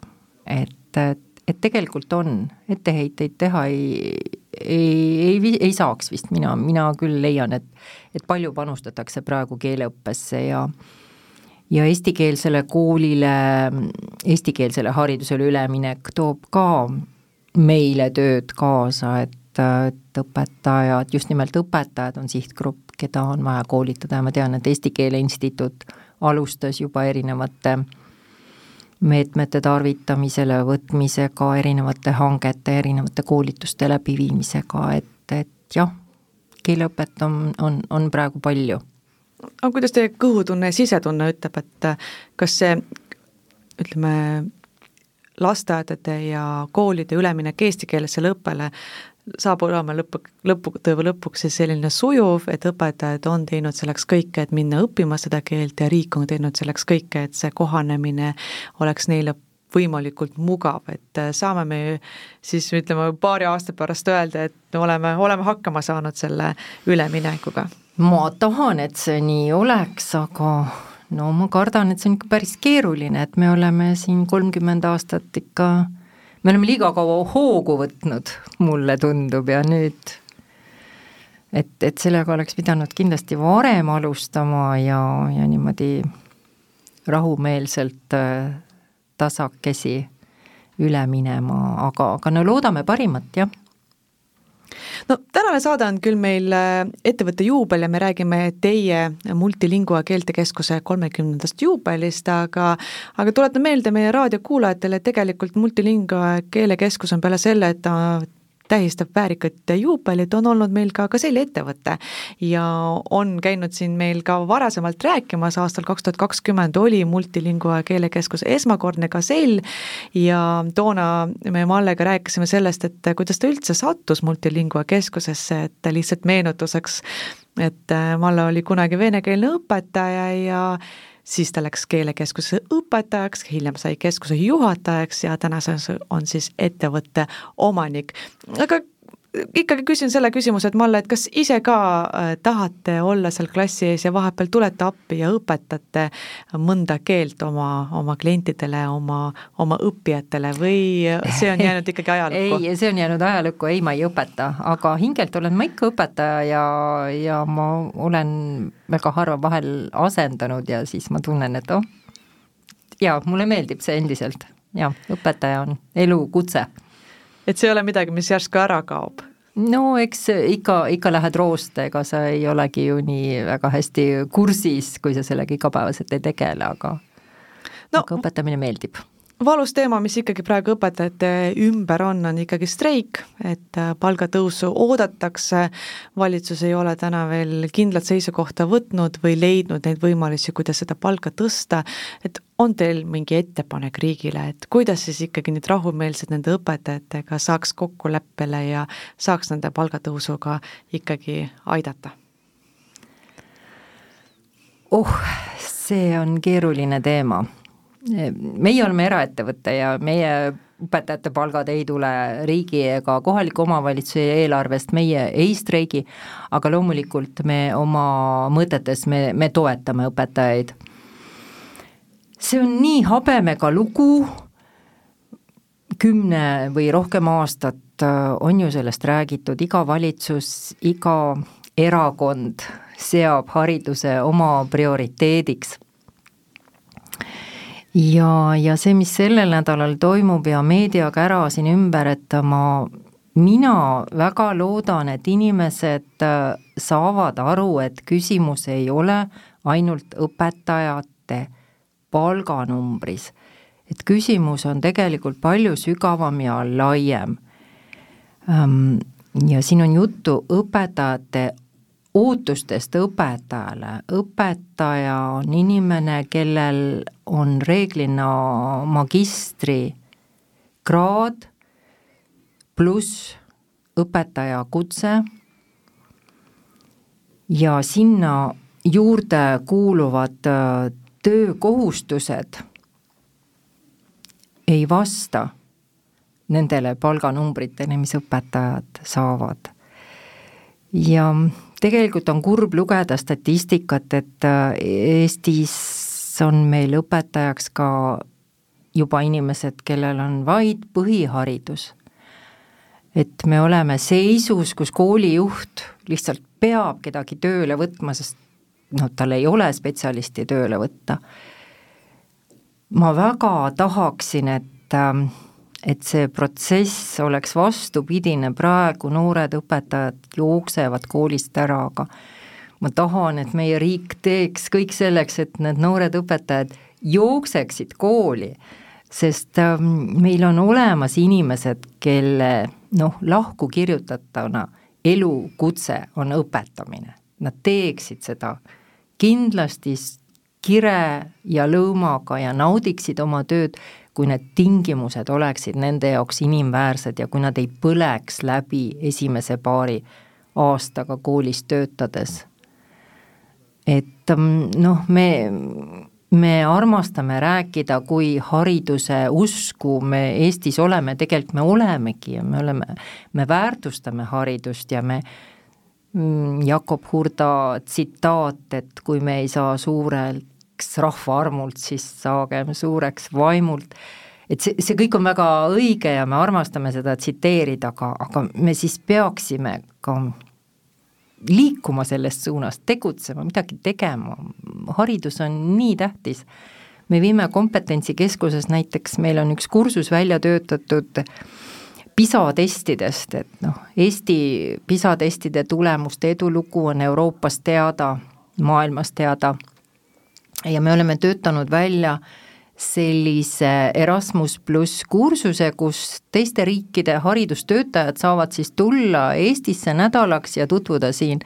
Speaker 4: et, et et tegelikult on, etteheiteid teha ei, ei, ei, ei saaks vist, mina, mina küll leian, et et palju panustatakse praegu keeleõppesse ja ja eestikeelsele koolile, eestikeelsele haridusele üleminek toob ka meile tööd kaasa, et, et õpetajad, just nimelt õpetajad on sihtgrupp, keda on vaja koolitada ja ma tean, et Eesti Keele Instituut alustas juba erinevate äh, meetmete tarvitamisele võtmisega, erinevate hangete, erinevate koolituste läbiviimisega, et, et jah, keeleõpet on, on, on praegu palju.
Speaker 3: aga kuidas teie kõhutunne ja sisetunne ütleb, et kas see ütleme, lasteaedade ja koolide üleminek eestikeelsele õppele saab olema lõpu, lõppude lõpuks siis selline sujuv, et õpetajad on teinud selleks kõike, et minna õppima seda keelt ja riik on teinud selleks kõike, et see kohanemine oleks neile võimalikult mugav, et äh, saame me siis ütleme paari aasta pärast öelda, et me oleme, oleme hakkama saanud selle üleminekuga?
Speaker 4: ma tahan, et see nii oleks, aga no ma kardan, et see on ikka päris keeruline, et me oleme siin kolmkümmend aastat ikka me oleme liiga kaua hoogu võtnud, mulle tundub, ja nüüd et, et sellega oleks pidanud kindlasti varem alustama ja, ja niimoodi rahumeelselt äh, tasakesi üle minema, aga, aga no loodame parimat, jah
Speaker 3: no tänane saade on küll meil äh, ettevõtte juubel ja me räägime teie Multilingua keeltekeskuse kolmekümnendast juubelist, aga aga tuletan meelde meie raadiokuulajatele, et tegelikult Multilingua keelekeskus on peale selle, et ta tähistab väärikat juubelit, on olnud meil ka Gazelli ettevõte ja on käinud siin meil ka varasemalt rääkimas, aastal kaks tuhat kakskümmend oli Multilingua keelekeskus esmakordne Gazell ja toona me Mallega rääkisime sellest, et kuidas ta üldse sattus Multilingua keskusesse, et lihtsalt meenutuseks, et Malle oli kunagi venekeelne õpetaja ja siis ta läks keelekeskuse õpetajaks, hiljem sai keskuse juhatajaks ja tänases on siis ettevõtte omanik. aga ikkagi küsin selle küsimuse, et Malle, et kas ise ka äh, tahate olla seal klassi ees ja vahepeal tulete appi ja õpetate mõnda keelt oma, oma klientidele, oma, oma õppijatele või see on jäänud [LAUGHS] ikkagi ajalukku?
Speaker 4: ei, see on jäänud ajalukku, ei, ma ei õpeta, aga hingelt olen ma ikka õpetaja ja, ja ma olen väga harva vahel asendanud ja siis ma tunnen, et oh, jaa, mulle meeldib see endiselt, jah, õpetaja on elukutse
Speaker 3: et see ei ole midagi, mis järsku ära kaob?
Speaker 4: No eks ikka, ikka lähed roost, ega sa ei olegi ju nii väga hästi kursis, kui sa sellega igapäevaselt ei tegele, aga no, aga õpetamine meeldib
Speaker 3: valus teema, mis ikkagi praegu õpetajate ümber on, on ikkagi streik, et äh, palgatõusu oodatakse, valitsus ei ole täna veel kindlat seisukohta võtnud või leidnud neid võimalusi, kuidas seda palka tõsta, et on teil mingi ettepanek riigile, et kuidas siis ikkagi nüüd rahumeelselt nende õpetajatega saaks kokkuleppele ja saaks nende palgatõusuga ikkagi aidata?
Speaker 4: oh, see on keeruline teema meie oleme eraettevõte ja meie õpetajate palgad ei tule riigi ega kohaliku omavalitsuse eelarvest, meie ei streigi, aga loomulikult me oma mõtetes, me, me toetame õpetajaid. see on nii habemega lugu, kümne või rohkem aastat äh, on ju sellest räägitud, iga valitsus, iga erakond seab hariduse oma prioriteediks ja, ja see, mis sellel nädalal toimub ja meediaga ära siin ümber, et ma, mina väga loodan, et inimesed äh, saavad aru, et küsimus ei ole ainult õpetajate palganumbris. et küsimus on tegelikult palju sügavam ja laiem. ja siin on juttu õpetajate ootustest õpetajale, õpetaja on inimene, kellel on reeglina magistrikraad pluss õpetaja kutse ja sinna juurde kuuluvad äh, töökohustused ei vasta nendele palganumbritele, mis õpetajad saavad. ja tegelikult on kurb lugeda statistikat, et äh, Eestis on meil õpetajaks ka juba inimesed, kellel on vaid põhiharidus. et me oleme seisus, kus koolijuht lihtsalt peab kedagi tööle võtma, sest noh, tal ei ole spetsialisti tööle võtta. ma väga tahaksin, et äh, et see protsess oleks vastupidine, praegu noored õpetajad jooksevad koolist ära, aga ma tahan, et meie riik teeks kõik selleks, et need noored õpetajad jookseksid kooli, sest ähm, meil on olemas inimesed, kelle noh, lahku kirjutatuna elukutse on õpetamine, nad teeksid seda kindlasti kire ja lõõmaga ja naudiksid oma tööd, kui need tingimused oleksid nende jaoks inimväärsed ja kui nad ei põleks läbi esimese paari aastaga koolis töötades. et mm, noh, me, me armastame rääkida, kui hariduse usku me Eestis oleme, tegelikult me olemegi ja me oleme, me väärtustame haridust ja me mm, Jakob Hurda tsitaat, et kui me ei saa suurelt suureks rahva armult, siis saagem suureks vaimult. et see, see kõik on väga õige ja me armastame seda tsiteerida, aga, aga me siis peaksime ka liikuma selles suunas, tegutsema, midagi tegema, haridus on nii tähtis. me viime kompetentsikeskuses näiteks, meil on üks kursus välja töötatud PISA testidest, et noh, Eesti PISA testide tulemuste edulugu on Euroopas teada, maailmas teada ja me oleme töötanud välja sellise Erasmus pluss kursuse, kus teiste riikide haridustöötajad saavad siis tulla Eestisse nädalaks ja tutvuda siin,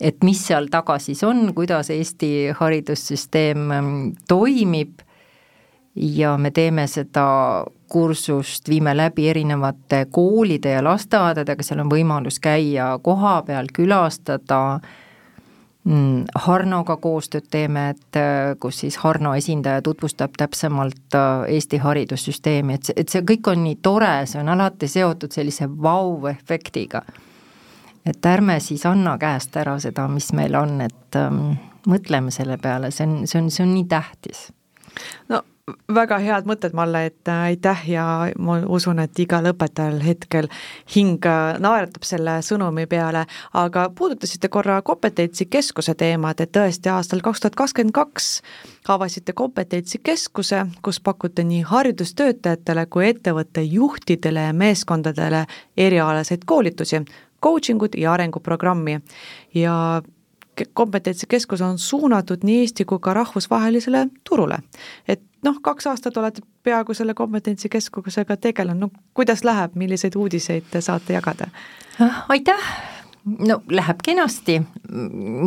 Speaker 4: et mis seal taga siis on, kuidas Eesti haridussüsteem ähm, toimib. Ja me teeme seda kursust, viime läbi erinevate koolide ja lasteaedadega, seal on võimalus käia kohapeal, külastada äh, Harnoga koostööd teeme, et äh, kus siis Harno esindaja tutvustab täpsemalt äh, Eesti haridussüsteemi, et see, et see kõik on nii tore, see on alati seotud sellise vau-efektiga. et ärme siis anna käest ära seda, mis meil on, et ähm, mõtleme selle peale, see on, see on, see on nii tähtis.
Speaker 3: no väga head mõtted, Malle, et äh, aitäh ja ma usun, et igal õpetajal hetkel hing äh, naeratab selle sõnumi peale, aga puudutasite korra kompetentsikeskuse teemat, et tõesti aastal kaks tuhat kakskümmend kaks avasite kompetentsikeskuse, kus pakute nii haridustöötajatele kui ettevõtte juhtidele ja meeskondadele erialaseid koolitusi, coaching ut ja arenguprogrammi. Ja kompetentsikeskus on suunatud nii Eesti kui ka rahvusvahelisele turule. et noh, kaks aastat olete peaaegu selle kompetentsikeskusega tegelenud, no kuidas läheb, milliseid uudiseid te saate jagada?
Speaker 4: Ah, aitäh, no läheb kenasti,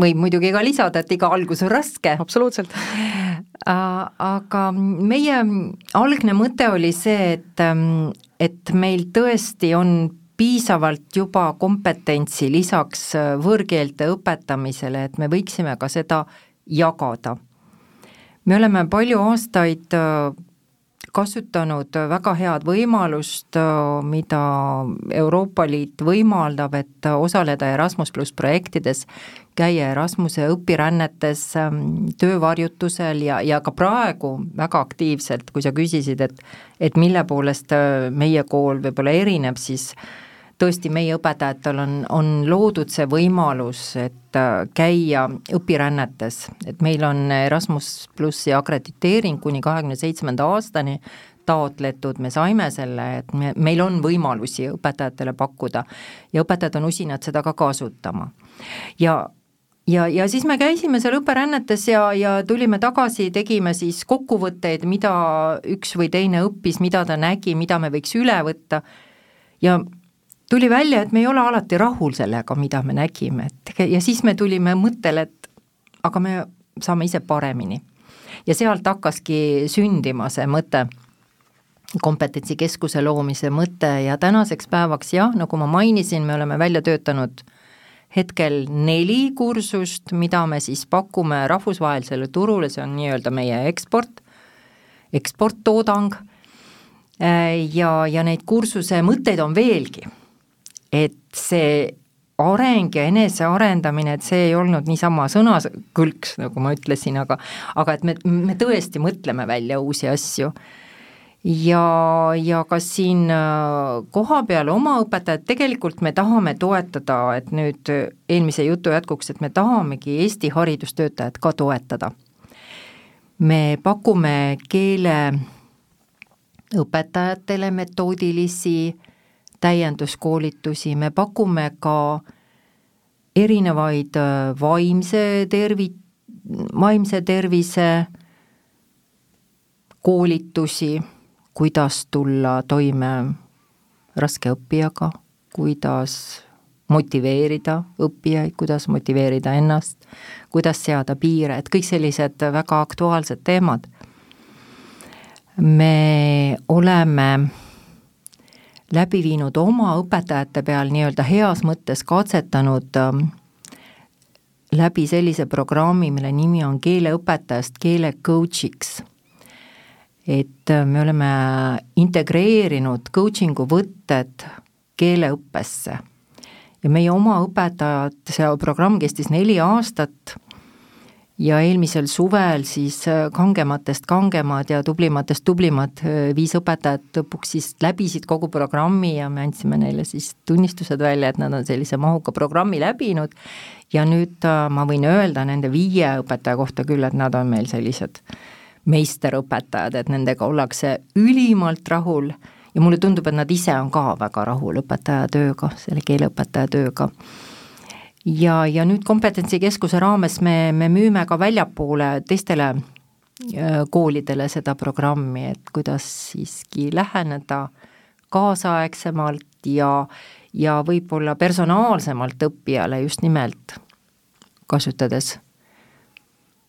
Speaker 4: võib muidugi ka lisada, et iga algus on raske.
Speaker 3: absoluutselt.
Speaker 4: aga meie algne mõte oli see, et, et meil tõesti on piisavalt juba kompetentsi lisaks äh, võõrkeelte õpetamisele, et me võiksime ka seda jagada. me oleme palju aastaid äh, kasutanud väga head võimalust, äh, mida Euroopa Liit võimaldab, et osaleda Erasmus pluss projektides, käia Erasmuse õpirännetes, ähm, töövarjutusel ja, ja ka praegu väga aktiivselt, kui sa küsisid, et et mille poolest meie kool võib-olla erineb, siis äh, tõesti meie õpetajatel on, on loodud see võimalus, et äh, käia õpirännetes, et meil on Erasmus plussi akrediteering kuni kahekümne seitsmenda aastani taotletud, me saime selle, et me, meil on võimalusi õpetajatele pakkuda ja õpetajad on usinad seda ka kasutama. ja ja, ja siis me käisime seal õpirännetes ja, ja tulime tagasi, tegime siis kokkuvõtteid, mida üks või teine õppis, mida ta nägi, mida me võiks üle võtta. Ja tuli välja, et me ei ole alati rahul sellega, mida me nägime, et ja siis me tulime mõttele, et aga me saame ise paremini. ja sealt hakkaski sündima see mõte, kompetentsikeskuse loomise mõte ja tänaseks päevaks jah, nagu ma mainisin, me oleme välja töötanud hetkel neli kursust, mida me siis pakume rahvusvahelisele turule, see on nii-öelda meie eksport, eksporttoodang ja, ja neid kursuse mõtteid on veelgi et see areng ja enesearendamine, et see ei olnud niisama sõnakõlks, nagu ma ütlesin, aga aga et me, me tõesti mõtleme välja uusi asju. ja, ja ka siin äh, kohapeal oma õpetajad, tegelikult me tahame toetada, et nüüd eelmise jutu jätkuks, et me tahamegi Eesti haridustöötajat ka toetada. me pakume keele õpetajatele metoodilisi täienduskoolitusi, me pakume ka erinevaid äh, vaimse tervi-, vaimse tervise koolitusi, kuidas tulla toime raske õppijaga, kuidas motiveerida õppijaid, kuidas motiveerida ennast, kuidas seada piire, et kõik sellised väga aktuaalsed teemad. me oleme läbi viinud oma õpetajate peal nii-öelda heas mõttes katsetanud ähm, läbi sellise programmi, mille nimi on keeleõpetajast keele coach'iks. et äh, me oleme integreerinud coaching'u võtted keeleõppesse ja meie oma õpetajad, see programm kestis neli aastat ja eelmisel suvel siis äh, kangematest kangemad ja tublimatest tublimad äh, viis õpetajat lõpuks siis läbisid kogu programmi ja me andsime neile siis tunnistused välja, et nad on sellise mahuka programmi läbinud. Ja nüüd äh, ma võin öelda nende viie õpetaja kohta küll, et nad on meil sellised meisterõpetajad, et nendega ollakse ülimalt rahul. Ja mulle tundub, et nad ise on ka väga rahul õpetaja tööga, selle keeleõpetaja tööga ja, ja nüüd kompetentsikeskuse raames me, me müüme ka väljapoole teistele äh, koolidele seda programmi, et kuidas siiski läheneda kaasaegsemalt ja, ja võib-olla personaalsemalt õppijale just nimelt, kasutades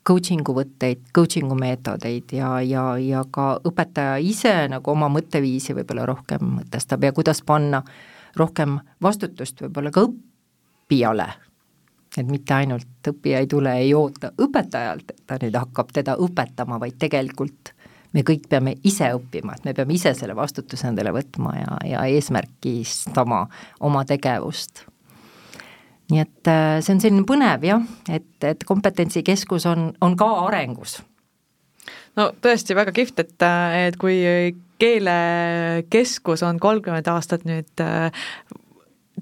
Speaker 4: coaching'u võtteid, coaching'u meetodeid ja, ja, ja ka õpetaja ise nagu oma mõtteviisi võib-olla rohkem mõtestab ja kuidas panna rohkem vastutust võib-olla ka õppijale õppijale. et mitte ainult õppija ei tule, ei oota õpetajalt, et ta nüüd hakkab teda õpetama, vaid tegelikult me kõik peame ise õppima, et me peame ise selle vastutuse endale võtma ja, ja eesmärgistama oma tegevust. nii et äh, see on selline põnev jah, et, et kompetentsikeskus on, on ka arengus.
Speaker 3: no tõesti väga kihvt, et, et kui keelekeskus on kolmkümmend aastat nüüd äh,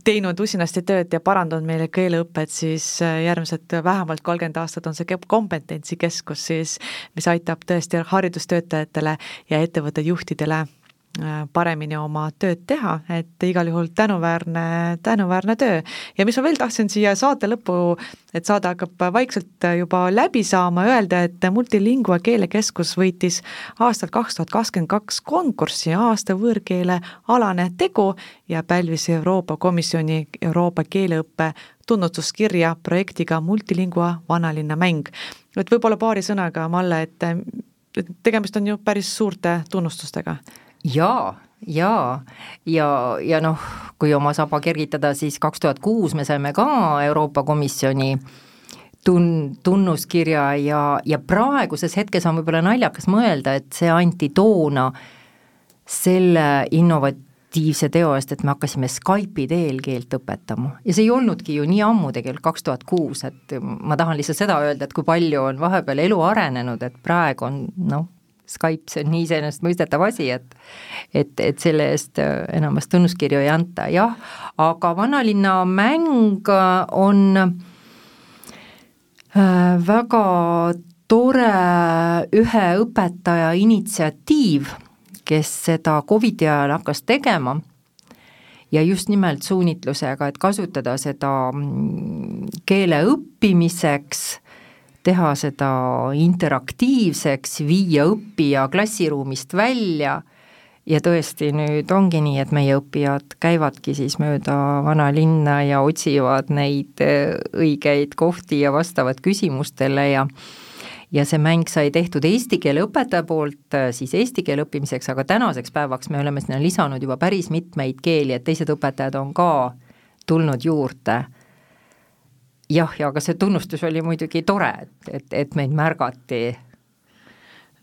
Speaker 3: teinud usinasti tööd ja parandanud meile keeleõpet, siis äh, järgmised vähemalt kolmkümmend aastat on see kompetentsikeskus siis, mis aitab tõesti haridustöötajatele ja ettevõtte juhtidele paremini oma tööd teha, et igal juhul tänuväärne, tänuväärne töö. ja mis ma veel tahtsin siia saate lõppu, et saade hakkab vaikselt juba läbi saama, öelda, et Multilingua keelekeskus võitis aastal kaks tuhat kakskümmend kaks konkursi aasta võõrkeele alane tegu ja pälvis Euroopa Komisjoni Euroopa keeleõppe tunnustuskirja projektiga Multilingua vanalinna mäng. et võib-olla paari sõnaga, Malle, et tegemist on ju päris suurte tunnustustega
Speaker 4: jaa, jaa, ja, ja noh, kui oma saba kergitada, siis kaks tuhat kuus me saime ka Euroopa Komisjoni tun-, tunnuskirja ja, ja praeguses hetkes on võib-olla naljakas mõelda, et see anti toona selle innovatiivse teo eest, et me hakkasime Skype'i teel keelt õpetama. Ja see ei olnudki ju nii ammu tegelikult, kaks tuhat kuus, et ma tahan lihtsalt seda öelda, et kui palju on vahepeal elu arenenud, et praegu on noh, Skype, see on nii iseenesestmõistetav asi, et et, et selle eest äh, enamast tunnuskirju ei anta, jah, aga vanalinna mäng on äh, väga tore ühe õpetaja initsiatiiv, kes seda Covidi ajal hakkas tegema. Ja just nimelt suunitlusega, et kasutada seda mm, keele õppimiseks teha seda interaktiivseks, viia õppija klassiruumist välja. Ja tõesti, nüüd ongi nii, et meie õppijad käivadki siis mööda vanalinna ja otsivad neid äh, õigeid kohti ja vastavad küsimustele ja ja see mäng sai tehtud eesti keele õpetaja poolt äh, siis eesti keele õppimiseks, aga tänaseks päevaks me oleme sinna lisanud juba päris mitmeid keeli, et teised õpetajad on ka tulnud juurde jah, ja aga see tunnustus oli muidugi tore, et, et, et meid märgati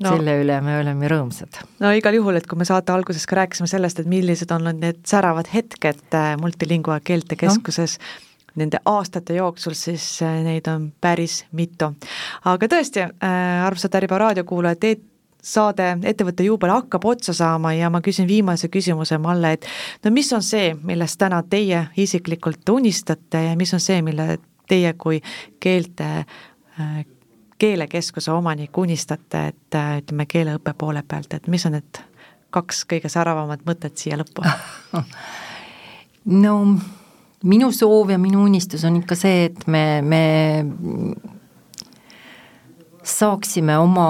Speaker 4: no, selle üle me oleme rõõmsad.
Speaker 3: no igal juhul, et kui me saate alguses ka rääkisime sellest, et millised on need säravad hetked äh, Multilingua keeltekeskuses no., nende aastate jooksul, siis äh, neid on päris mitu. aga tõesti äh,, armsad Äripäeva raadiokuulajad, et saade Ettevõtte juubel hakkab otsa saama ja ma küsin viimase küsimuse, Malle, et no mis on see, millest täna teie isiklikult unistate ja mis on see, mille teie kui keelte, äh, keelekeskuse omanik unistate, et äh, ütleme, keeleõppe poole pealt, et mis on need kaks kõige säravamat mõtet siia lõppu? [LAUGHS]
Speaker 4: no minu soov ja minu unistus on ikka see, et me, me saaksime oma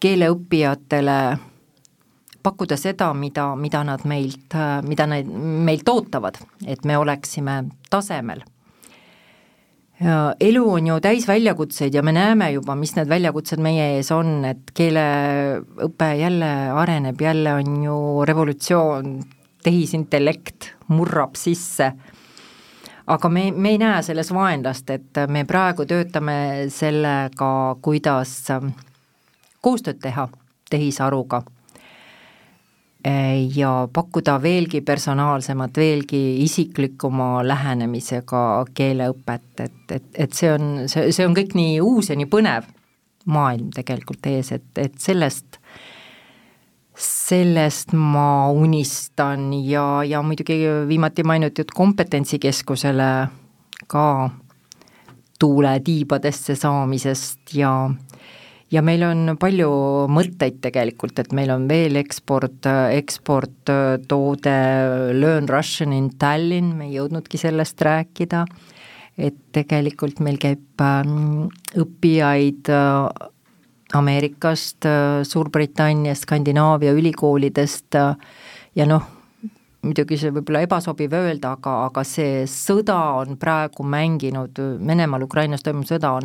Speaker 4: keeleõppijatele pakkuda seda, mida, mida nad meilt, mida nad meilt ootavad, et me oleksime tasemel ja elu on ju täis väljakutseid ja me näeme juba, mis need väljakutsed meie ees on, et keeleõpe jälle areneb, jälle on ju revolutsioon, tehisintellekt murrab sisse, aga me, me ei näe selles vaenlast, et me praegu töötame sellega, kuidas koostööd teha tehisaruga ja pakkuda veelgi personaalsemat, veelgi isiklikuma lähenemisega keeleõpet, et, et, et see on, see, see on kõik nii uus ja nii põnev maailm tegelikult ees, et, et sellest, sellest ma unistan ja, ja muidugi viimati mainitud kompetentsikeskusele ka tuule tiibadesse saamisest ja ja meil on palju mõtteid tegelikult, et meil on veel eksport, eksporttoode Learn Russian in Tallinn, me ei jõudnudki sellest rääkida, et tegelikult meil käib ähm, õppijaid äh, Ameerikast, äh, Suurbritanniast, Skandinaavia ülikoolidest äh, ja noh, muidugi see võib-olla ebasobiv öelda, aga, aga see sõda on praegu mänginud, Venemaal, Ukrainas toimuv sõda on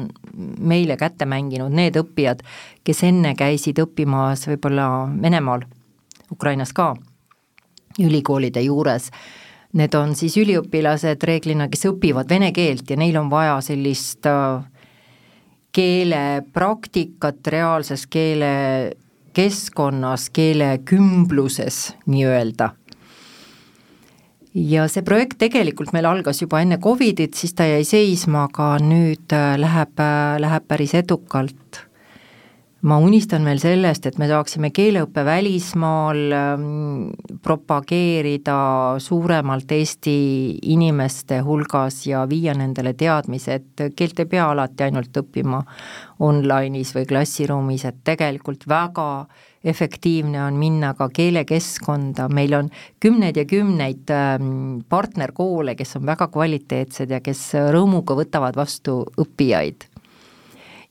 Speaker 4: meile kätte mänginud need õppijad, kes enne käisid õppimas võib-olla Venemaal, Ukrainas ka, ülikoolide juures. Need on siis üliõpilased reeglina, kes õpivad vene keelt ja neil on vaja sellist keelepraktikat reaalses keelekeskkonnas, keelekümbluses nii-öelda ja see projekt tegelikult meil algas juba enne Covidit, siis ta jäi seisma, aga nüüd äh, läheb, äh, läheb päris edukalt. Ma unistan veel sellest, et me saaksime keeleõppe välismaal ähm, propageerida suuremalt Eesti inimeste hulgas ja viia nendele teadmise, et keelt ei pea alati ainult õppima online'is või klassiruumis, et tegelikult väga efektiivne on minna ka keelekeskkonda, meil on kümneid ja kümneid ähm, partnerkoole, kes on väga kvaliteetsed ja kes rõõmuga võtavad vastu õppijaid.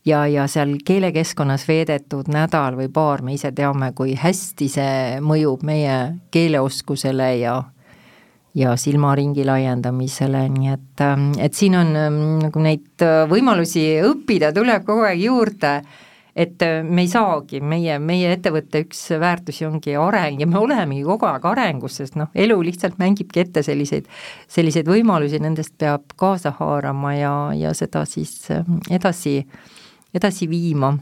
Speaker 4: Ja, ja seal keelekeskkonnas veedetud nädal või paar, me ise teame, kui hästi see mõjub meie keeleoskusele ja ja silmaringi laiendamisele, nii et, ähm, et siin on ähm, nagu neid äh, võimalusi õppida tuleb kogu aeg juurde et äh, me ei saagi, meie, meie ettevõtte üks väärtusi ongi areng ja me olemegi kogu aeg arengus, sest noh, elu lihtsalt mängibki ette selliseid, selliseid võimalusi, nendest peab kaasa haarama ja, ja seda siis äh, edasi, viima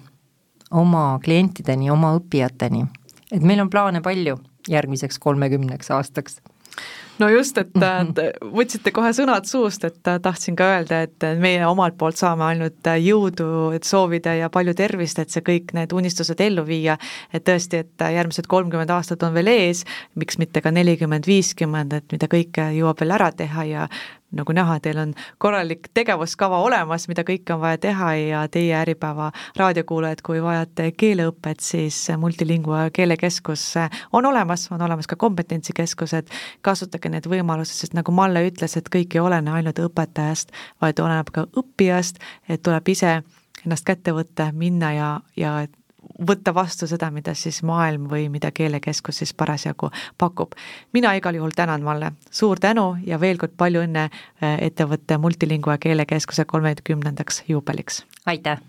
Speaker 4: oma klientideni, oma õppijateni. et meil on plaane palju järgmiseks kolmekümneks aastaks
Speaker 3: no just, et [LAUGHS] võtsite kohe sõnad suust, et tahtsin ka öelda, et meie omalt poolt saame ainult jõudu et soovida ja palju tervist, et see kõik need unistused ellu viia, et tõesti, et järgmised kolmkümmend aastat on veel ees, miks mitte ka nelikümmend, viiskümmend, et mida kõike jõuab veel ära teha ja nagu näha, teil on korralik tegevuskava olemas, mida kõike on vaja teha ja teie Äripäeva raadiokuulajad, kui vajate keeleõpet, siis Multilingua keelekeskus on olemas, on olemas ka kompetentsikeskused, kasutage need võimalused, sest nagu Malle ütles, et kõik ei olene ainult õpetajast, vaid oleneb ka õppijast, et tuleb ise ennast kätte võtta, minna ja, ja võtta vastu seda, mida siis maailm või mida keelekeskus siis parasjagu pakub. mina igal juhul tänan, Malle, suur tänu ja veel kord palju õnne äh, ettevõtte Multilingua keelekeskuse kolmekümnendaks juubeliks!
Speaker 4: aitäh!